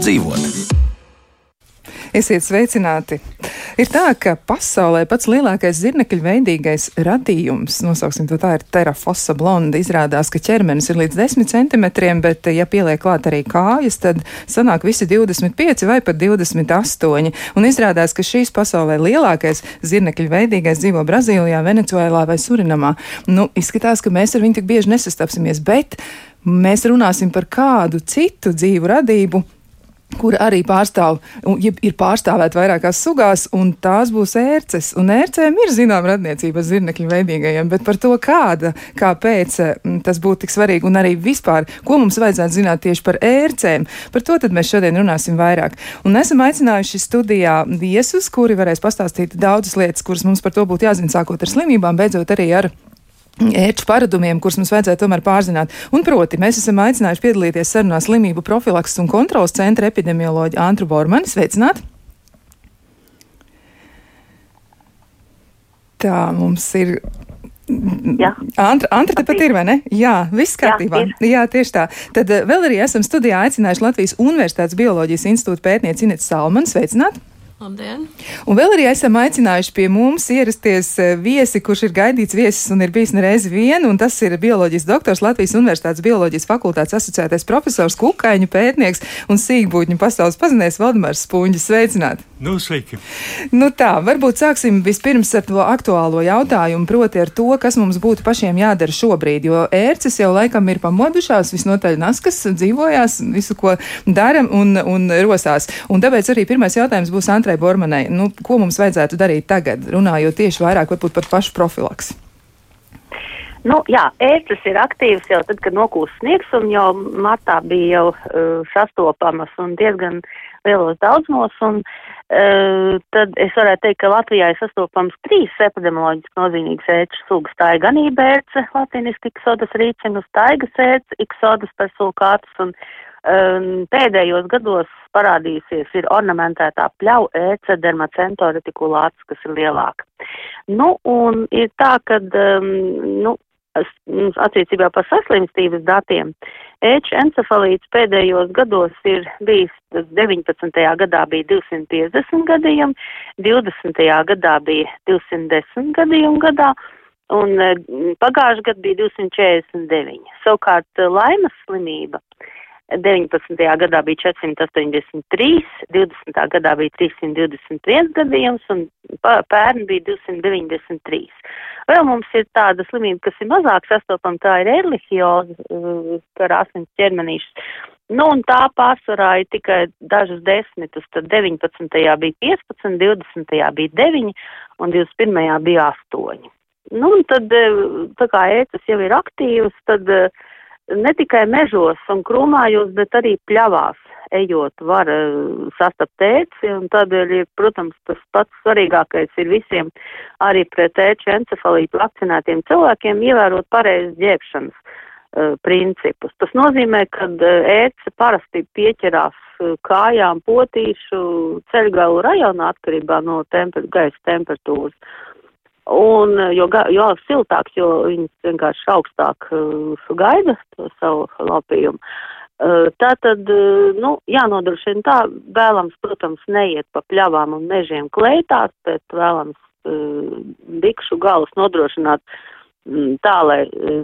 dzīvot. Esiet sveicināti! Ir tā, ka pasaulē pats lielākais zirnekļu veidīgais radījums, nosauksim to tā, ir terafosa blonda. Izrādās, ka ķermenis ir līdz 10 centimetriem, bet, ja pieliek klāt arī kājas, tad sanāk visi 25 vai pat 28. Un izrādās, ka šīs pasaulē lielākais zirnekļu veidīgais dzīvo Brazīlijā, Venecuēlā vai Surinamā. Nu, izskatās, ka mēs ar viņu tik bieži nesastapsimies, bet mēs runāsim par kādu citu dzīvu radību kur arī pārstāv, ja ir pārstāvēta vairākās sugās, un tās būs ērces. Un ērcēm ir zināma radniecība zirnekļu veidīgajiem, bet par to, kāda, kāpēc mm, tas būtu tik svarīgi, un arī vispār, ko mums vajadzētu zināt tieši par ērcēm, par to tad mēs šodien runāsim vairāk. Un esam aicinājuši studijā viesus, kuri varēs pastāstīt daudzas lietas, kuras mums par to būtu jāzina, sākot ar slimībām, beidzot arī ar ērču paradumiem, kurus mums vajadzētu tomēr pārzināt. Un proti, mēs esam aicinājuši piedalīties sarunā slimību profilakses un kontrolas centra epidemioloģa Antru Bormani. Sveicināt! Tā mums ir Jā. Antra, Antra tepat ir, vai ne? Jā, viss kārtībā. Jā, Jā, tieši tā. Tad eh, vēl arī esam studijā aicinājuši Latvijas Universitātes Bioloģijas institūta pētnieci Inetu Salmanu. Sveicināt! Labdien! Un vēl arī esam aicinājuši pie mums ierasties eh, viesi, kurš ir gaidīts viesis un ir bijis nereizi vien, un tas ir bioloģijas doktors Latvijas Universitātes bioloģijas fakultātes asociētais profesors Kukaiņu pētnieks un sīkbūtņu pasaules pazinējs Valdemārs Spunģis. Sveicināt! Nu, sveiki! Nu tā, varbūt sāksim vispirms ar to aktuālo jautājumu, proti ar to, kas mums būtu pašiem jādara šobrīd, jo ērces jau laikam ir pamodušās, visnotaļ naskas dzīvojās, visu, ko daram un, un rosās. Un tāpēc arī pirmais jautājums būs Antrai Bormanai, nu, ko mums vajadzētu darīt tagad, runājot tieši vairāk par pašu profilaks? Nu, jā, ērces ir aktīvas jau tad, kad nokūst sniegs, un jau martā bija jau uh, sastopamas un diezgan lielos daudzumos, un uh, tad es varētu teikt, ka Latvijā ir sastopams trīs epidemioloģiski nozīmīgas ērču sugas. Tā ir ganība ērce, latiniski iksodas rīcinus, taigas ērce, iksodas persulkātus un um, pēdējos gados parādījusies ir ornamentētā pļau ēce dermacentoretikulāts, kas ir lielāka. Nu, un ir tā, ka, um, nu, attiecībā par saslimstības datiem, ēču encefalīts pēdējos gados ir bijis, 19. gadā bija 250 gadījumi, 20. gadā bija 210 gadījumi gadā, un pagājušajā gadā bija 249. Savukārt laimas slimība 19. gadā bija 483, 20. gadā bija 321 gadījums un pērn bija 293. Vēl mums ir tāda slimība, kas ir mazāk sastopama, tā ir erlihioza, kā uh, asins ķermenīšas. Nu, un tā pārsvarā ir tikai dažus desmitus, tad 19. bija 15, 20. bija 9 un 21. bija 8. Nu, un tad, uh, tā kā ētas jau ir aktīvas, tad uh, ne tikai mežos un krūmājos, bet arī pļavās ejot var uh, sastapt tēci, un tādēļ ir, protams, tas pats svarīgākais ir visiem arī pret tēču encefalītu vakcinētiem cilvēkiem ievērot pareizi ģērbšanas uh, principus. Tas nozīmē, ka uh, ēce parasti pieķerās kājām potīšu ceļgalu rajonā atkarībā no temper gaisa temperatūras. Un, eh, jo, jo siltāks, jo viņas vienkārši augstāk uh, gaida to savu lapījumu. Uh, tā tad, uh, nu, jānodrošina tā, vēlams, protams, neiet pa pļavām un mežiem klētās, bet vēlams uh, bikšu galus nodrošināt mm, tā, lai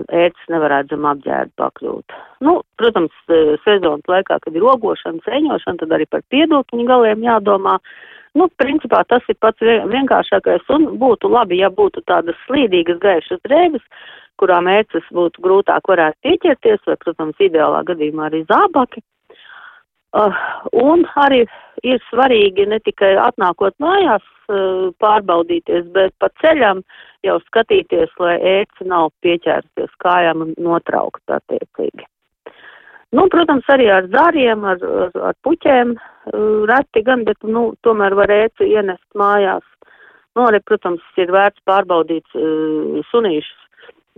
ērts nevarētu zem apģērba pakļūt. Nu, protams, sezonas laikā, kad ir ogošana, sēņošana, tad arī par piedotņu galiem jādomā. Uh, Nu, principā tas ir pats vienkāršākais un būtu labi, ja būtu tādas slīdīgas gaišas drēbes, kurām ēces būtu grūtāk varētu pieķerties, vai, protams, ideālā gadījumā arī zābaki. Uh, un arī ir svarīgi ne tikai atnākot mājās uh, pārbaudīties, bet pa ceļam jau skatīties, lai ēce nav pieķērsies kājām un notraukt attiecīgi. Nu, protams, arī ar zāriem, ar, ar, ar puķēm reti gan, bet, nu, tomēr var ēci ienest mājās. Nu, arī, protams, ir vērts pārbaudīt uh, sunīšus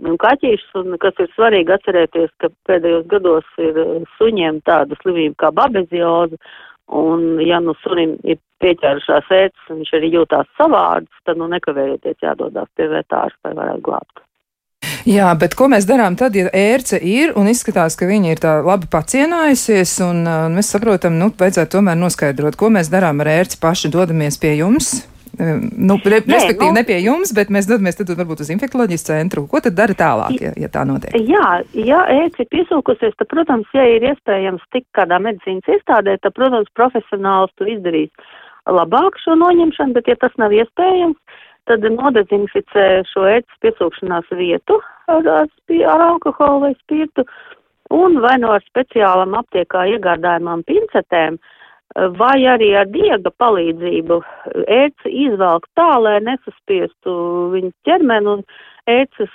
un kaķīšus, un kas ir svarīgi atcerēties, ka pēdējos gados ir suņiem tāda slimība kā babezioza, un ja nu sunim ir pieķērušās ēcis, un viņš arī jūtās savāds, tad, nu, nekavējoties jādodās pie vetārs, lai varētu glābt. Jā, bet ko mēs darām tad, ja ērce ir un izskatās, ka viņa ir tā labi pacienājusies, un, un mēs saprotam, nu, vajadzētu tomēr noskaidrot, ko mēs darām ar ērci paši dodamies pie jums? Nu, re, Nē, respektīvi, nu, ne pie jums, bet mēs dodamies tad varbūt uz infektuoloģijas centru. Ko tad dara tālāk, ja, ja tā notiek? Jā, ja ēci ir piesūkusies, tad, protams, ja ir iespējams tikt kādā medicīnas iestādē, tad, protams, profesionāls to izdarīs labāk šo noņemšanu, bet ja tas nav iespējams, tad nodezinficē šo ēcas piesūkšanās vietu ar, ar, alkoholu vai spirtu un vai no ar speciālam aptiekā iegādājumām pincetēm vai arī ar diega palīdzību ēci izvelk tā, lai nesaspiestu viņas ķermeni un ēces,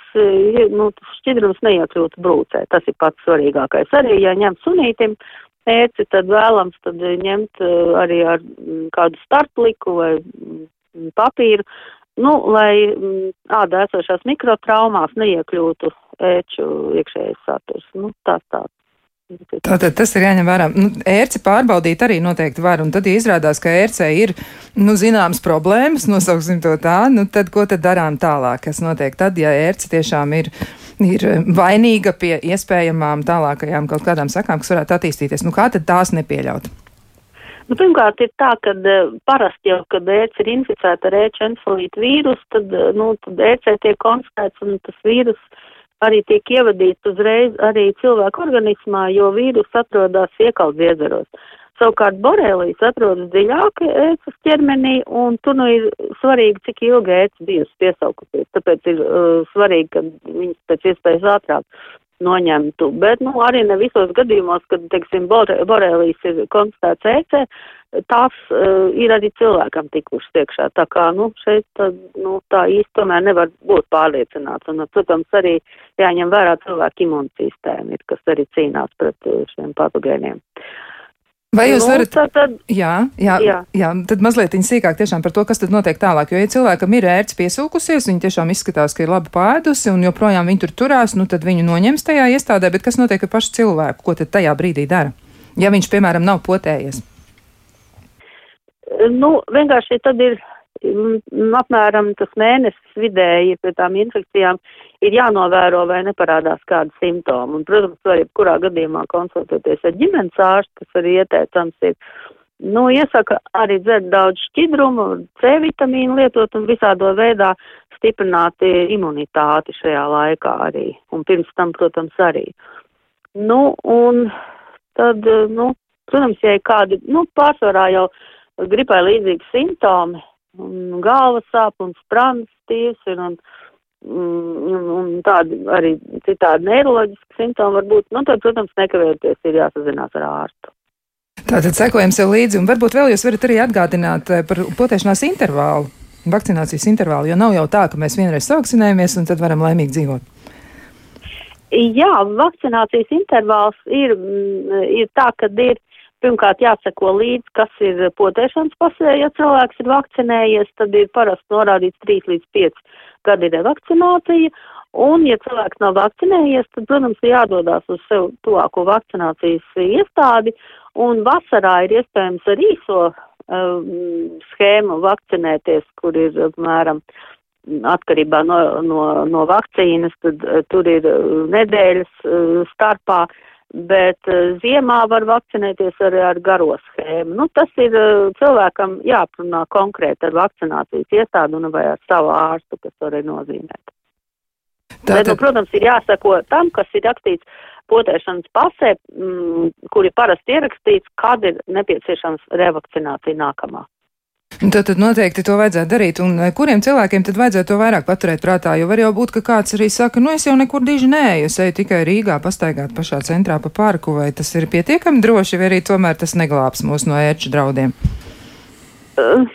nu, šķidrums neiekļūtu brūcē. Tas ir pats svarīgākais. Arī, ja ņem sunītim ēci, tad vēlams tad ņemt arī ar kādu starpliku vai papīru, nu, lai mm, ādā esošās mikrotraumās neiekļūtu ēču iekšējais saturs. Nu, tāds tāds. Tātad tas ir jāņem vērā. Nu, ērci pārbaudīt arī noteikti var, un tad, ja izrādās, ka ērcē ir, nu, zināmas problēmas, nosauksim to tā, nu, tad ko tad darām tālāk? Kas notiek tad, ja ērci tiešām ir, ir vainīga pie iespējamām tālākajām kaut kādām sakām, kas varētu attīstīties? Nu, kā tad tās nepieļaut? Nu, pirmkārt, ir tā, ka uh, parasti jau, kad ēce ir inficēta ar ēču encefalītu vīrusu, tad, uh, nu, tad ēcē tiek konstatēts un tas vīrus arī tiek ievadīts uzreiz arī cilvēku organismā, jo vīrus atrodas iekaldziedzaros. Savukārt borelijas atrodas dziļāk ēcas ķermenī, un tur nu ir svarīgi, cik ilgi ēca bijusi piesaukusies. Tāpēc ir uh, svarīgi, ka viņas pēc iespējas ātrāk noņemtu. Bet, nu, arī ne visos gadījumos, kad, teiksim, borelijas ir konstatēts ēcē, tās uh, ir arī cilvēkam tikušas iekšā. Tā kā, nu, šeit, tā, nu, tā īsti tomēr nevar būt pārliecināts. Un, protams, arī jāņem vērā cilvēku imunsistēma, kas arī cīnās pret uh, šiem patogēniem. Uh, Vai jūs nu, varat? Tad, jā, jā, jā. jā, tad mazliet sīkāk par to, kas tad notiek tālāk. Jo, ja cilvēkam ir ērts piesūkusies, viņi tiešām izskatās, ka ir labi pēdusi un joprojām viņi tur turās, nu tad viņu noņems tajā iestādē, bet kas notiek ar pašu cilvēku? Ko tad tajā brīdī dara? Ja viņš, piemēram, nav potējies? Nu, vienkārši tad ir apmēram tas mēnesis vidēji pie tām infekcijām ir jānovēro, vai neparādās kādi simptomi. Un, protams, var jebkurā gadījumā konsultēties ar ģimenes ārstu, kas arī ieteicams ir. Nu, iesaka arī dzert daudz šķidrumu, C vitamīnu lietot un visādo veidā stiprināt imunitāti šajā laikā arī. Un pirms tam, protams, arī. Nu, un tad, nu, protams, ja ir kādi, nu, pārsvarā jau gripai līdzīgi simptomi, un galvas sāp un sprāns stīvs ir un, un, un tādi arī citādi neiroloģiski simptomi var būt, nu tad, protams, nekavēties ir jāsazinās ar ārstu. Tātad sekojam sev līdzi, un varbūt vēl jūs varat arī atgādināt eh, par potēšanās intervālu, vakcinācijas intervālu, jo nav jau tā, ka mēs vienreiz savakcinējamies un tad varam laimīgi dzīvot. Jā, vakcinācijas intervāls ir, ir tā, ka ir Pirmkārt, jāseko līdzi, kas ir potēšanas pasē. Ja cilvēks ir vakcinējies, tad ir parasti norādīts 3 līdz 5 gadi revakcinācija. Un, ja cilvēks nav vakcinējies, tad, protams, ir jādodas uz sev tuvāko vakcinācijas iestādi. Un vasarā ir iespējams ar īso um, schēmu vakcinēties, kur ir apmēram atkarībā no, no, no vakcīnas, tad uh, tur ir uh, nedēļas uh, starpā. Uh, bet uh, ziemā var vakcinēties arī ar garo schēmu. Nu, tas ir uh, cilvēkam jāprunā konkrēti ar vakcinācijas iestādu un vai ar savu ārstu, kas to arī nozīmē. Tātad... Bet, nu, protams, ir jāsako tam, kas ir rakstīts potēšanas pasē, mm, kur ir parasti ierakstīts, kad ir nepieciešams revakcinācija nākamā. Tad, tad noteikti to vajadzētu darīt. Un eh, kuriem cilvēkiem tad vajadzētu to vairāk paturēt prātā? Jo var jau būt, ka kāds arī saka, nu es jau nekur diži nē, es eju tikai Rīgā pastaigāt pašā centrā pa parku, vai tas ir pietiekami droši, vai arī tomēr tas neglābs mūs no ērču draudiem? Uh.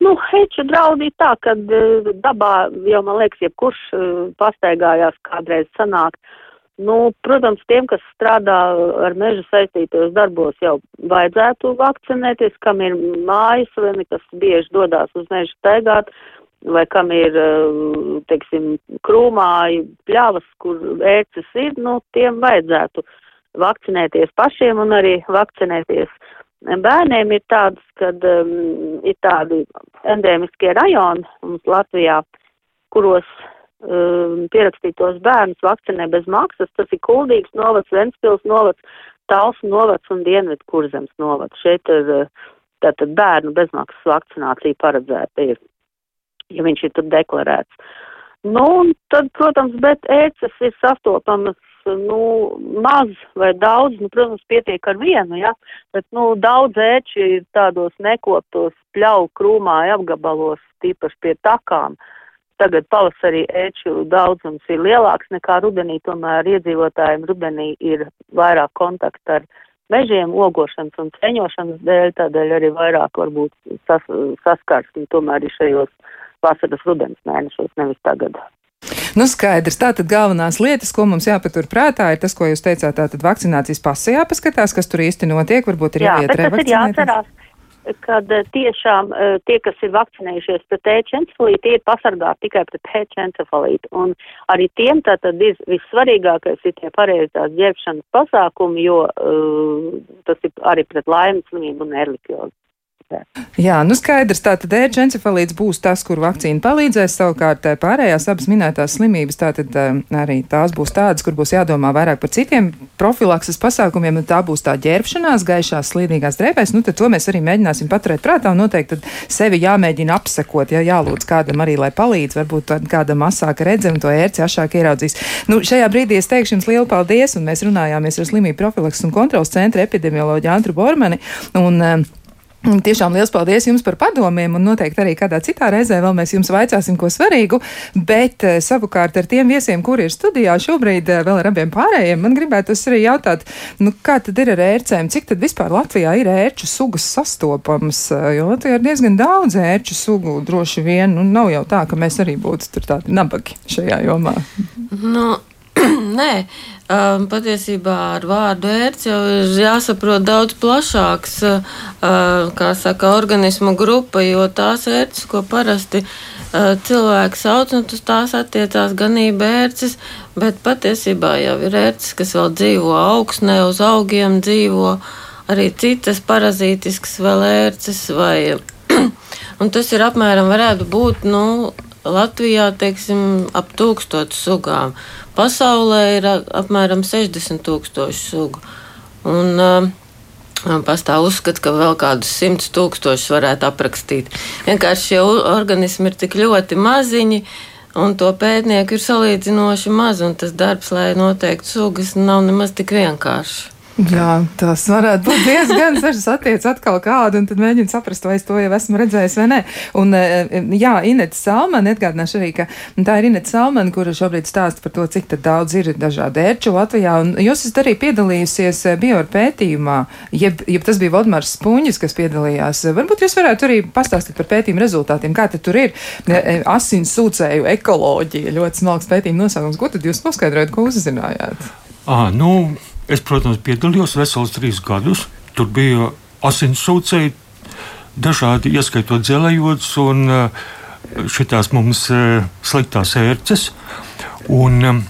Nu, heču draudi tā, ka uh, dabā jau, man liekas, jebkurš uh, pastaigājās kādreiz sanākt. Uh, Nu, protams, tiem, kas strādā ar mežu saistītos darbos, jau vajadzētu vakcinēties, kam ir mājas vai kas bieži dodās uz mežu staigāt, vai kam ir, eh, teiksim, krūmāji, pļavas, kur ērces ir, nu, tiem vajadzētu vakcinēties pašiem un arī vakcinēties. Bērniem ir tāds, kad um, ir tādi endēmiskie rajoni mums Latvijā, kuros um, pierakstītos bērnus vakcinē bez maksas. Tas ir Kuldīgs novads, Ventspils novads, Talsu novads un Dienvidu kurzems novads. Šeit ir uh, tātad bērnu bezmaksas vakcinācija paredzēta ir, ja viņš ir tur deklarēts. Nu, un tad, protams, bet ēces ir sastopamas nu, maz vai daudz, nu, protams, pietiek ar vienu, ja, bet, nu, daudz ēči ir tādos nekoptos pļauju krūmāju apgabalos, tīpaši pie takām. Tagad pavasarī ēču daudzums ir lielāks nekā rudenī, tomēr iedzīvotājiem rudenī ir vairāk kontakta ar mežiem, ogošanas un ceņošanas dēļ, tādēļ arī vairāk varbūt sas, saskarsmi tomēr ir šajos vasaras rudens mēnešos, nevis tagad. Nu, skaidrs. Tātad galvenās lietas, ko mums jāpatur prātā, ir tas, ko jūs teicāt, tātad vakcinācijas pasē jāpaskatās, kas tur īsti notiek, varbūt ir jāiet revakcinēties. Kad eh, tiešām eh, tie, kas ir vakcinējušies pret ēčencefalītu, tie ir pasargāti tikai pret ēčencefalītu. Un arī tiem tātad ir vissvarīgākais ir tie pareizās ģērbšanas pasākumi, jo uh, tas ir arī pret laimes slimību un erlikjozu. Jā, nu skaidrs, tātad ērģencefalīts būs tas, kur vakcīna palīdzēs, savukārt eh, pārējās abas minētās slimības, tātad eh, arī tās būs tādas, kur būs jādomā vairāk par citiem profilakses pasākumiem, un tā būs tā ģērbšanās gaišās slīdīgās drēbēs, nu tad to mēs arī mēģināsim paturēt prātā un noteikti tad sevi jāmēģina apsekot, ja jālūdz kādam arī, lai palīdz, varbūt kādam asāka redzam, to ērci ašāk ieraudzīs. Nu, šajā brīdī es teikšu jums lielu paldies, un mēs runājāmies ar slimību profilakses un kontrolas centra epidemioloģiju Antru Bormani. Un, eh, Tiešām liels paldies jums par padomiem, un noteikti arī kādā citā reizē vēl mēs jums vaicāsim ko svarīgu, bet eh, savukārt ar tiem viesiem, kuri ir studijā šobrīd eh, vēl ar abiem pārējiem, man gribētu arī jautāt, nu kā tad ir ar ērcēm, cik tad vispār Latvijā ir ērču sugas sastopamas, eh, jo Latvijā ir diezgan daudz ērču sugu droši vien, un nav jau tā, ka mēs arī būtu tur tādi nabagi šajā jomā. Nu, Nē, um, patiesībā ar vārdu ērts jau ir jāsaprot daudz plašāks, uh, kā saka, organismu grupa, jo tās ērts, ko parasti uh, cilvēki sauc, nu, tās attiecās ganība ērces, bet patiesībā jau ir ērces, kas vēl dzīvo augsnē, uz augiem dzīvo, arī citas parazītiskas vēl ērces vai. Un tas ir apmēram varētu būt, nu, Latvijā, teiksim, ap tūkstošu sugām. Pasaulē ir apmēram 60 tūkstoši sugu. Un, uh, Pastāv uzskats, ka vēl kādus simtus tūkstošus varētu aprakstīt. Vienkārši šie organismi ir tik ļoti maziņi, un to pētnieku ir salīdzinoši maz, un tas darbs, lai noteiktu sugas, nav nemaz tik vienkāršs. Jā, tas varētu būt diezgan saržas attiec atkal kādu, un tad mēģinu saprast, vai es to jau esmu redzējis vai nē. Un, e, jā, Ineta Salmana, atgādināšu arī, ka tā ir Ineta Salmana, kura šobrīd stāsta par to, cik daudz ir dažādi ērču Latvijā, un jūs esat arī piedalījusies e, bioar pētījumā, jeb, jeb tas bija Vodmārs Spunģis, kas piedalījās. Varbūt jūs varētu arī pastāstīt par pētījumu rezultātiem, kā tad tur ir e, asins sūcēju ekoloģija, ļoti smalks pētījuma nosaukums. Ko tad jūs noskaidrojat, ko uzzinājāt? À, nu, Es, protams, piedalījos vesels trīs gadus. Tur bija asinsūcēji, dažādi, ieskaitot dzelējot, un eh, šitās mums eh, sliktās ērces. Un, eh,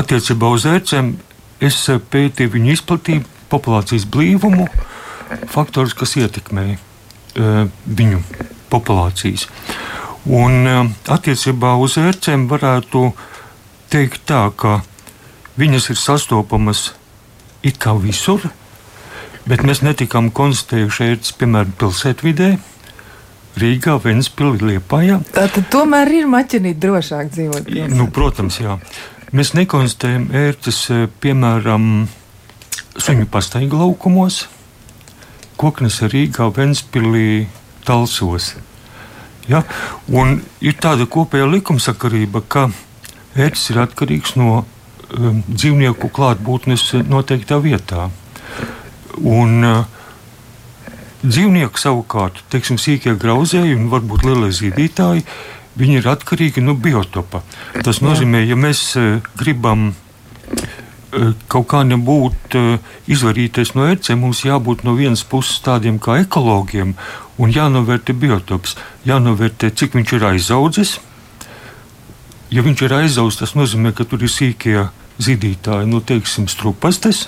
attiecībā uz ērcēm es pētīju viņu izplatību, populācijas blīvumu, faktorus, kas ietekmē viņu populācijas. Un attiecībā uz ērcēm varētu teikt tā, ka viņas ir sastopamas it kā visur, bet mēs netikām konstatējuši ērts, piemēram, pilsētvidē. Rīgā, Vēnspilsē, Liepājā. Tātad tomēr ir maķinīt drošāk dzīvot. Pilsēt. Nu, protams, jā. Mēs nekonstatējam ērtas, eh, piemēram, suņu pastaigu laukumos, koknes Rīgā, Vēnspilsē, Talsos. Ja? Un ir tāda kopēja likumsakarība, ka ērts ir atkarīgs no dzīvnieku klātbūtnes noteiktā vietā. Un, uh, Dzīvnieki savukārt, teiksim, sīkie grauzēji un varbūt lielie zīdītāji, viņi ir atkarīgi no biotopa. Tas nozīmē, ja mēs uh, gribam uh, kaut kā nebūt izvarīties no ērcēm, mums jābūt no vienas puses tādiem kā ekologiem un jānovērtē biotops, jānovērtē, cik viņš ir aizaudzis, Ja viņš ir aizaugs, tas nozīmē, ka tur ir sīkie zīdītāji, nu, teiksim, strupastes.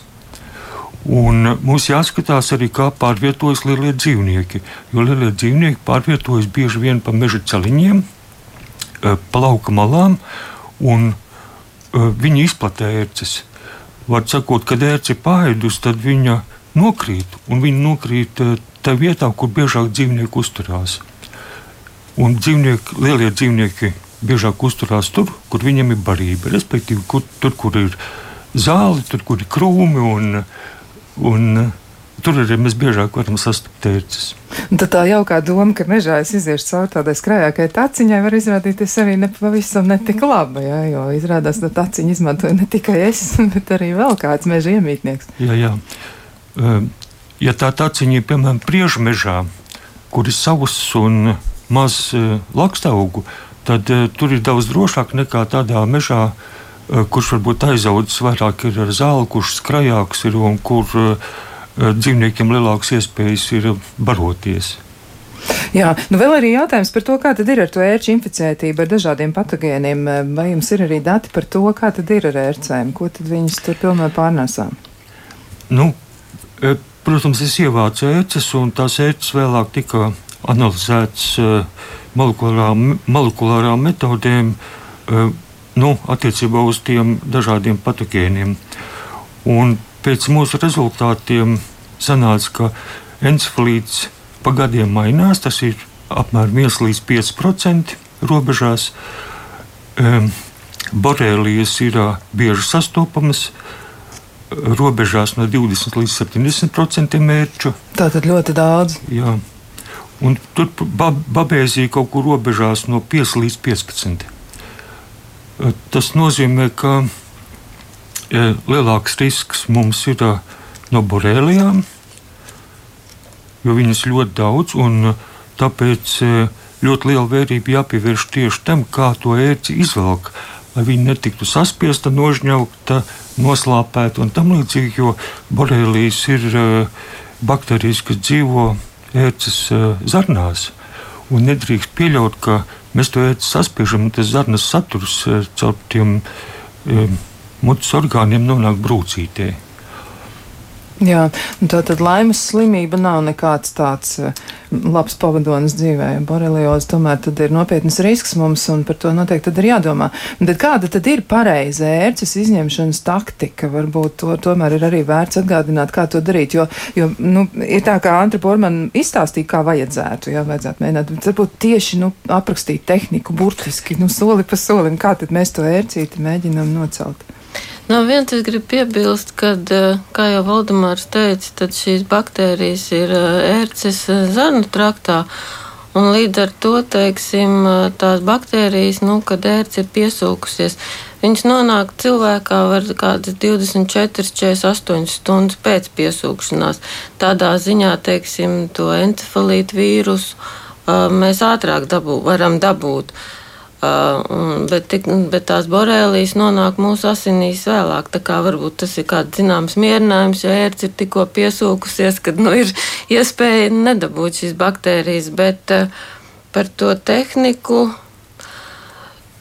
Un mums jāskatās arī, kā pārvietojas lielie dzīvnieki. Jo lielie dzīvnieki pārvietojas bieži vien pa meža celiņiem, eh, pa lauka malām, un uh, viņi izplatē ērces. Var sakot, kad ērce ir pāēdus, tad viņa nokrīt, un viņa nokrīt tā vietā, kur biežāk dzīvnieki uzturās. Un dzīvnieki, lielie dzīvnieki biežāk uzturās tur, kur viņiem ir barība. Respektīvi, kur, tur, kur ir zāle, tur, kur ir krūmi. Un, un, Tur arī mēs biežāk varam sastapt tērces. Tad tā jaukā doma, ka mežā es iziešu cauri tādai skrējākai taciņai, var izrādīties arī ne pavisam netik laba, jā, jo izrādās, ka taciņu izmantoju ne tikai es, bet arī vēl kāds meža iemītnieks. Jā, jā. Ja tā taciņa ir, piemēram, priežu mežā, kur ir savus un maz lakstaugu, tad tur ir daudz drošāk nekā tādā mežā, kurš varbūt aizaudzis vairāk ar zāli, kurš skrajāks ir un kur Eh, dzīvniekiem lielākas iespējas ir baroties. Jā, nu vēl arī jautājums par to, kā tad ir ar to ērču inficētību ar dažādiem patogēniem. Eh, vai jums ir arī dati par to, kā tad ir ar ērcēm? Ko tad viņas tur pilnībā pārnēsā? Nu, eh, protams, es ievācu ērces, un tās ērces vēlāk tika analizētas molekulārām, molekulārām metodēm, nu, attiecībā uz tiem dažādiem patogēniem. Un pēc mūsu rezultātiem sanāca, ka encefalīts pa gadiem mainās. Tas ir apmēram 1 līdz 5% robežās. Um, Borelijas ir uh, bieži sastopamas robežās no 20 līdz 70% mērķu. Tā tad ļoti daudz. Jā. Un tur babēzija kaut kur robežās no 5 līdz 15. Tas nozīmē, ka lielāks risks mums ir no borēlijām, jo viņas ļoti daudz, un tāpēc ļoti liela vērība jāpievērš tieši tam, kā to ērci izvelk, lai viņi netiktu saspiesta, nožņaukta, noslāpēta un tam līdzīgi, jo borēlijas ir baktērijas, kas dzīvo ērces zarnās, un nedrīkst pieļaut, ka mēs to ērci saspiežam, un tas zarnas saturs caur tiem mutes orgāniem nonāk brūcītē. Jā, tā tad laimes slimība nav nekāds tāds uh, labs pavadonis dzīvē. Borelioze tomēr ir nopietns risks mums, un par to noteikti ir jādomā. Un tad kāda tad ir pareiza ērces izņemšanas taktika? Varbūt to tomēr ir arī vērts atgādināt, kā to darīt, jo, jo nu, ir tā, kā Antra Borman izstāstīja, kā vajadzētu, jā, vajadzētu mēģināt, bet varbūt tieši, nu, aprakstīt tehniku burtiski, nu, soli pa solim, kā tad mēs to ērcīti mēģinam nocelt. No viens es gribu piebilst, ka, eh, kā jau Valdemārs teica, tad šīs baktērijas ir eh, ērces eh, zarnu traktā. Un līdz ar to, teiksim, tās baktērijas, nu, kad ērce ir piesūkusies, viņas nonāk cilvēkā var kādas 24, 48 stundas pēc piesūkšanās. Tādā ziņā, teiksim, to encefalītu vīrusu mēs ātrāk dabū, varam dabūt. Uh, Uh, bet, bet tās borelijas nonāk mūsu asinīs vēlāk. Tā kā varbūt tas ir kāds zināms mierinājums, jo ērts ir tikko piesūkusies, kad nu, ir iespēja nedabūt šīs baktērijas. Bet uh, par to tehniku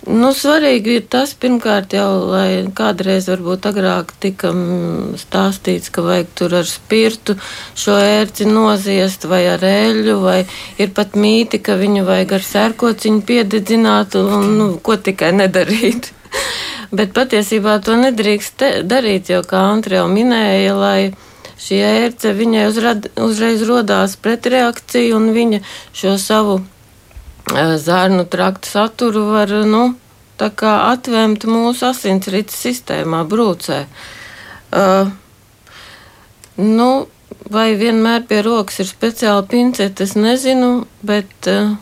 Nu, svarīgi ir tas, pirmkārt, jau, lai kādreiz, varbūt agrāk tika mm, stāstīts, ka vajag tur ar spirtu šo ērci noziest vai ar eļļu, vai ir pat mīti, ka viņu vajag ar sērkociņu piededzināt un nu, ko tikai nedarīt. Bet patiesībā to nedrīkst darīt, jo, kā Antra jau minēja, lai šī ērce viņai uzrad, uzreiz rodās pretreakcija un viņa šo savu zārnu traktu saturu var nu, atvēmt mūsu asinsrites sistēmā, brūcē. Uh, nu, vai vienmēr pie rokas ir speciāla pincete, es nezinu, bet uh,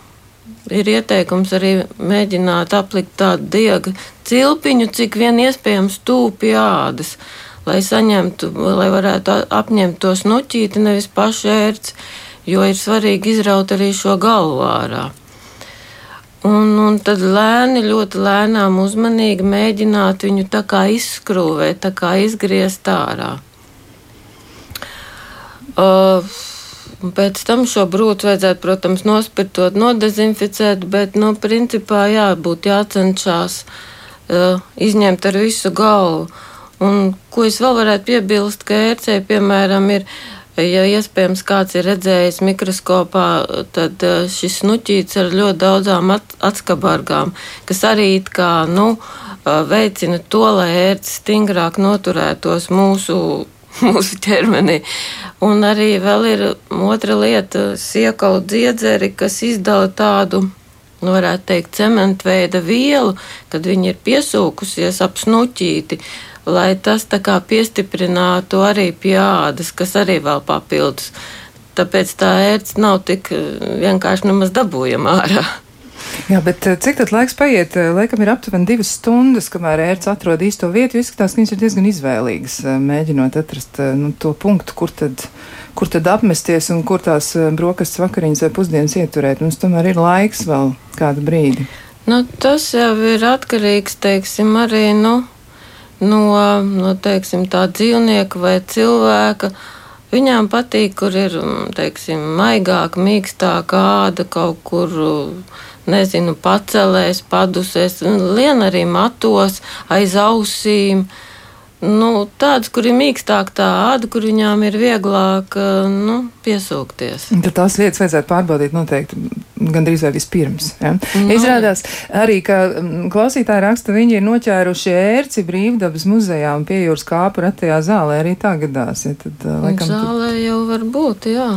ir ieteikums arī mēģināt aplikt tādu diegu cilpiņu, cik vien iespējams tūpi ādas, lai saņemtu, lai varētu apņemt to snuķīti, nevis pašu ērci, jo ir svarīgi izraut arī šo galvu ārā. Un, un tad lēni, ļoti lēnām, uzmanīgi mēģināt viņu tā kā izskrūvēt, tā kā izgriezt ārā. Uh, pēc tam šo brūci vajadzētu, protams, nospirtot, nodezinficēt, bet, nu, principā, jā, būtu jācenšas uh, izņemt ar visu galvu. Un, ko es vēl varētu piebilst, ka ērcē, piemēram, ir uh, Ja iespējams kāds ir redzējis mikroskopā, tad eh, šis snuķīts ar ļoti daudzām atskabargām, kas arī it kā, nu, veicina to, lai ērts stingrāk noturētos mūsu, mūsu ķermenī. Un arī vēl ir otra lieta - siekalu dziedzeri, kas izdala tādu nu, varētu teikt, cementveida vielu, kad viņi ir piesūkusies ap snuķīti, lai tas tā kā piestiprinātu arī pie ādas, kas arī vēl papildus. Tāpēc tā ērts nav tik vienkārši nemaz dabūjama ārā. Jā, bet eh, cik tad laiks paiet? Eh, laikam ir aptuveni divas stundas, kamēr ērts atrod īsto vietu. Izskatās, ka viņas ir diezgan izvēlīgas, eh, mēģinot atrast nu, to punktu, kur tad, kur tad apmesties un kur tās brokastis vakariņas vai pusdienas ieturēt. Mums tomēr ir laiks vēl kādu brīdi. Nu, tas jau ir atkarīgs, teiksim, arī nu, no, no teiksim, tā dzīvnieka vai cilvēka. Viņām patīk, kur ir teiksim, maigāka, mīkstāka āda kaut kur nezinu, pacelēs, padusēs, lien arī matos, aiz ausīm. Nu, tādas, kur ir mīkstāk tā āda, kur viņām ir vieglāk nu, piesūkties. Tad tās vietas vajadzētu pārbaudīt noteikti gandrīz vai vispirms. Ja? No. Izrādās arī, ka klausītāji raksta, viņi ir noķēruši ērci brīvdabas muzejā un pie jūras kāpu retajā zālē arī tā gadās. Ja? Tad, laikam, zālē tad... jau var būt, jā.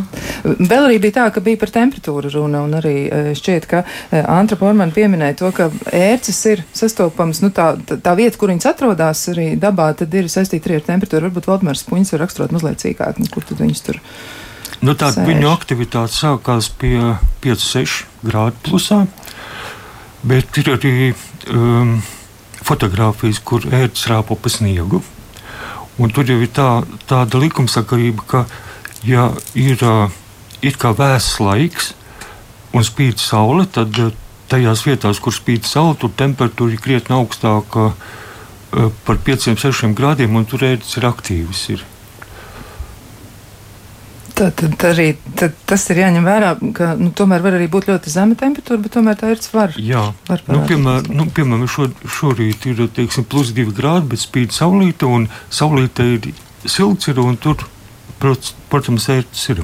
Vēl arī bija tā, ka bija par temperatūru runa un arī šķiet, ka Antra Porman pieminēja to, ka ērces ir sastopams, nu tā, tā, vieta, kur viņas atrodas arī dabā, tad ir saistīta arī ar temperatūru. Varbūt Valdmārs Puņs var raksturot mazliet cīkāk, nu, kur tad viņas tur ir. Nu, tā viņu aktivitāte sākās pie 5-6 grādu plusā, bet ir arī um, fotografijas, kur ērts rāpo pa sniegu. Un tur jau ir tā, tāda likumsakarība, ka, ja ir, uh, ir kā vēss laiks un spīd saule, tad uh, tajās vietās, kur spīd saule, tur temperatūra ir krietni augstāka uh, par 5-6 grādiem, un tur ērts ir aktīvs. Ir. Tad, tad arī tad tas ir jāņem vērā, ka nu, tomēr var arī būt ļoti zema temperatūra, bet tomēr tā ir var. Jā, var nu, piemēram, nu, piemēram šo, šorīt ir teiksim, plus 2 grādi, bet spīd saulīte, un saulīte ir silts, ir, un tur, protams, ērts ir.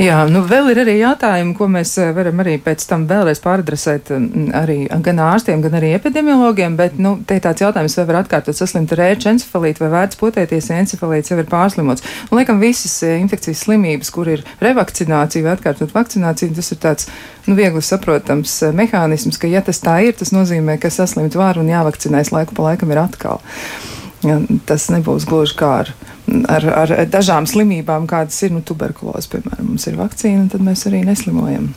Jā, nu vēl ir arī jautājumi, ko mēs eh, varam arī pēc tam vēlreiz pāradresēt arī gan ārstiem, gan arī epidemiologiem, bet, nu, te ir tāds jautājums, vai var atkārtot saslimt ar ērču encefalītu vai vērts potēties, ja encefalīts jau ir pārslimots. Un, liekam, visas eh, infekcijas slimības, kur ir revakcinācija vai atkārtot vakcinācija, tas ir tāds, nu, viegli saprotams eh, mehānisms, ka, ja tas tā ir, tas nozīmē, ka saslimt var un jāvakcinēs laiku pa laikam ir atkal. Ja, tas nebūs gluži kā ar ar, ar dažām slimībām, kādas ir nu, tuberkuloze, piemēram, mums ir vakcīna, tad mēs arī neslimojam.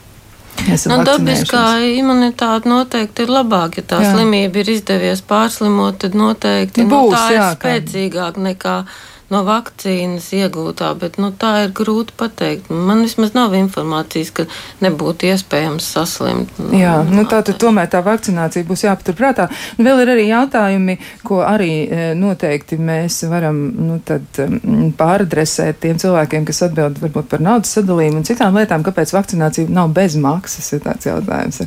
Nu, dabiskā imunitāte noteikti ir labāka. Ja tā jā. slimība ir izdevies pārslimot, tad noteikti nu, Būs, nu, tā ir jā, spēcīgāka nekā no vakcīnas iegūtā, bet nu, tā ir grūti pateikt. Man vismaz nav informācijas, ka nebūtu iespējams saslimt. Jā, nu, tā tad tomēr tā vakcinācija būs jāpaturprātā. Vēl ir arī jautājumi, ko arī e, noteikti mēs varam nu, pāradresēt tiem cilvēkiem, kas atbild varbūt par naudas sadalījumu un citām lietām, kāpēc vakcinācija nav bez maksas, ir tāds jautājums.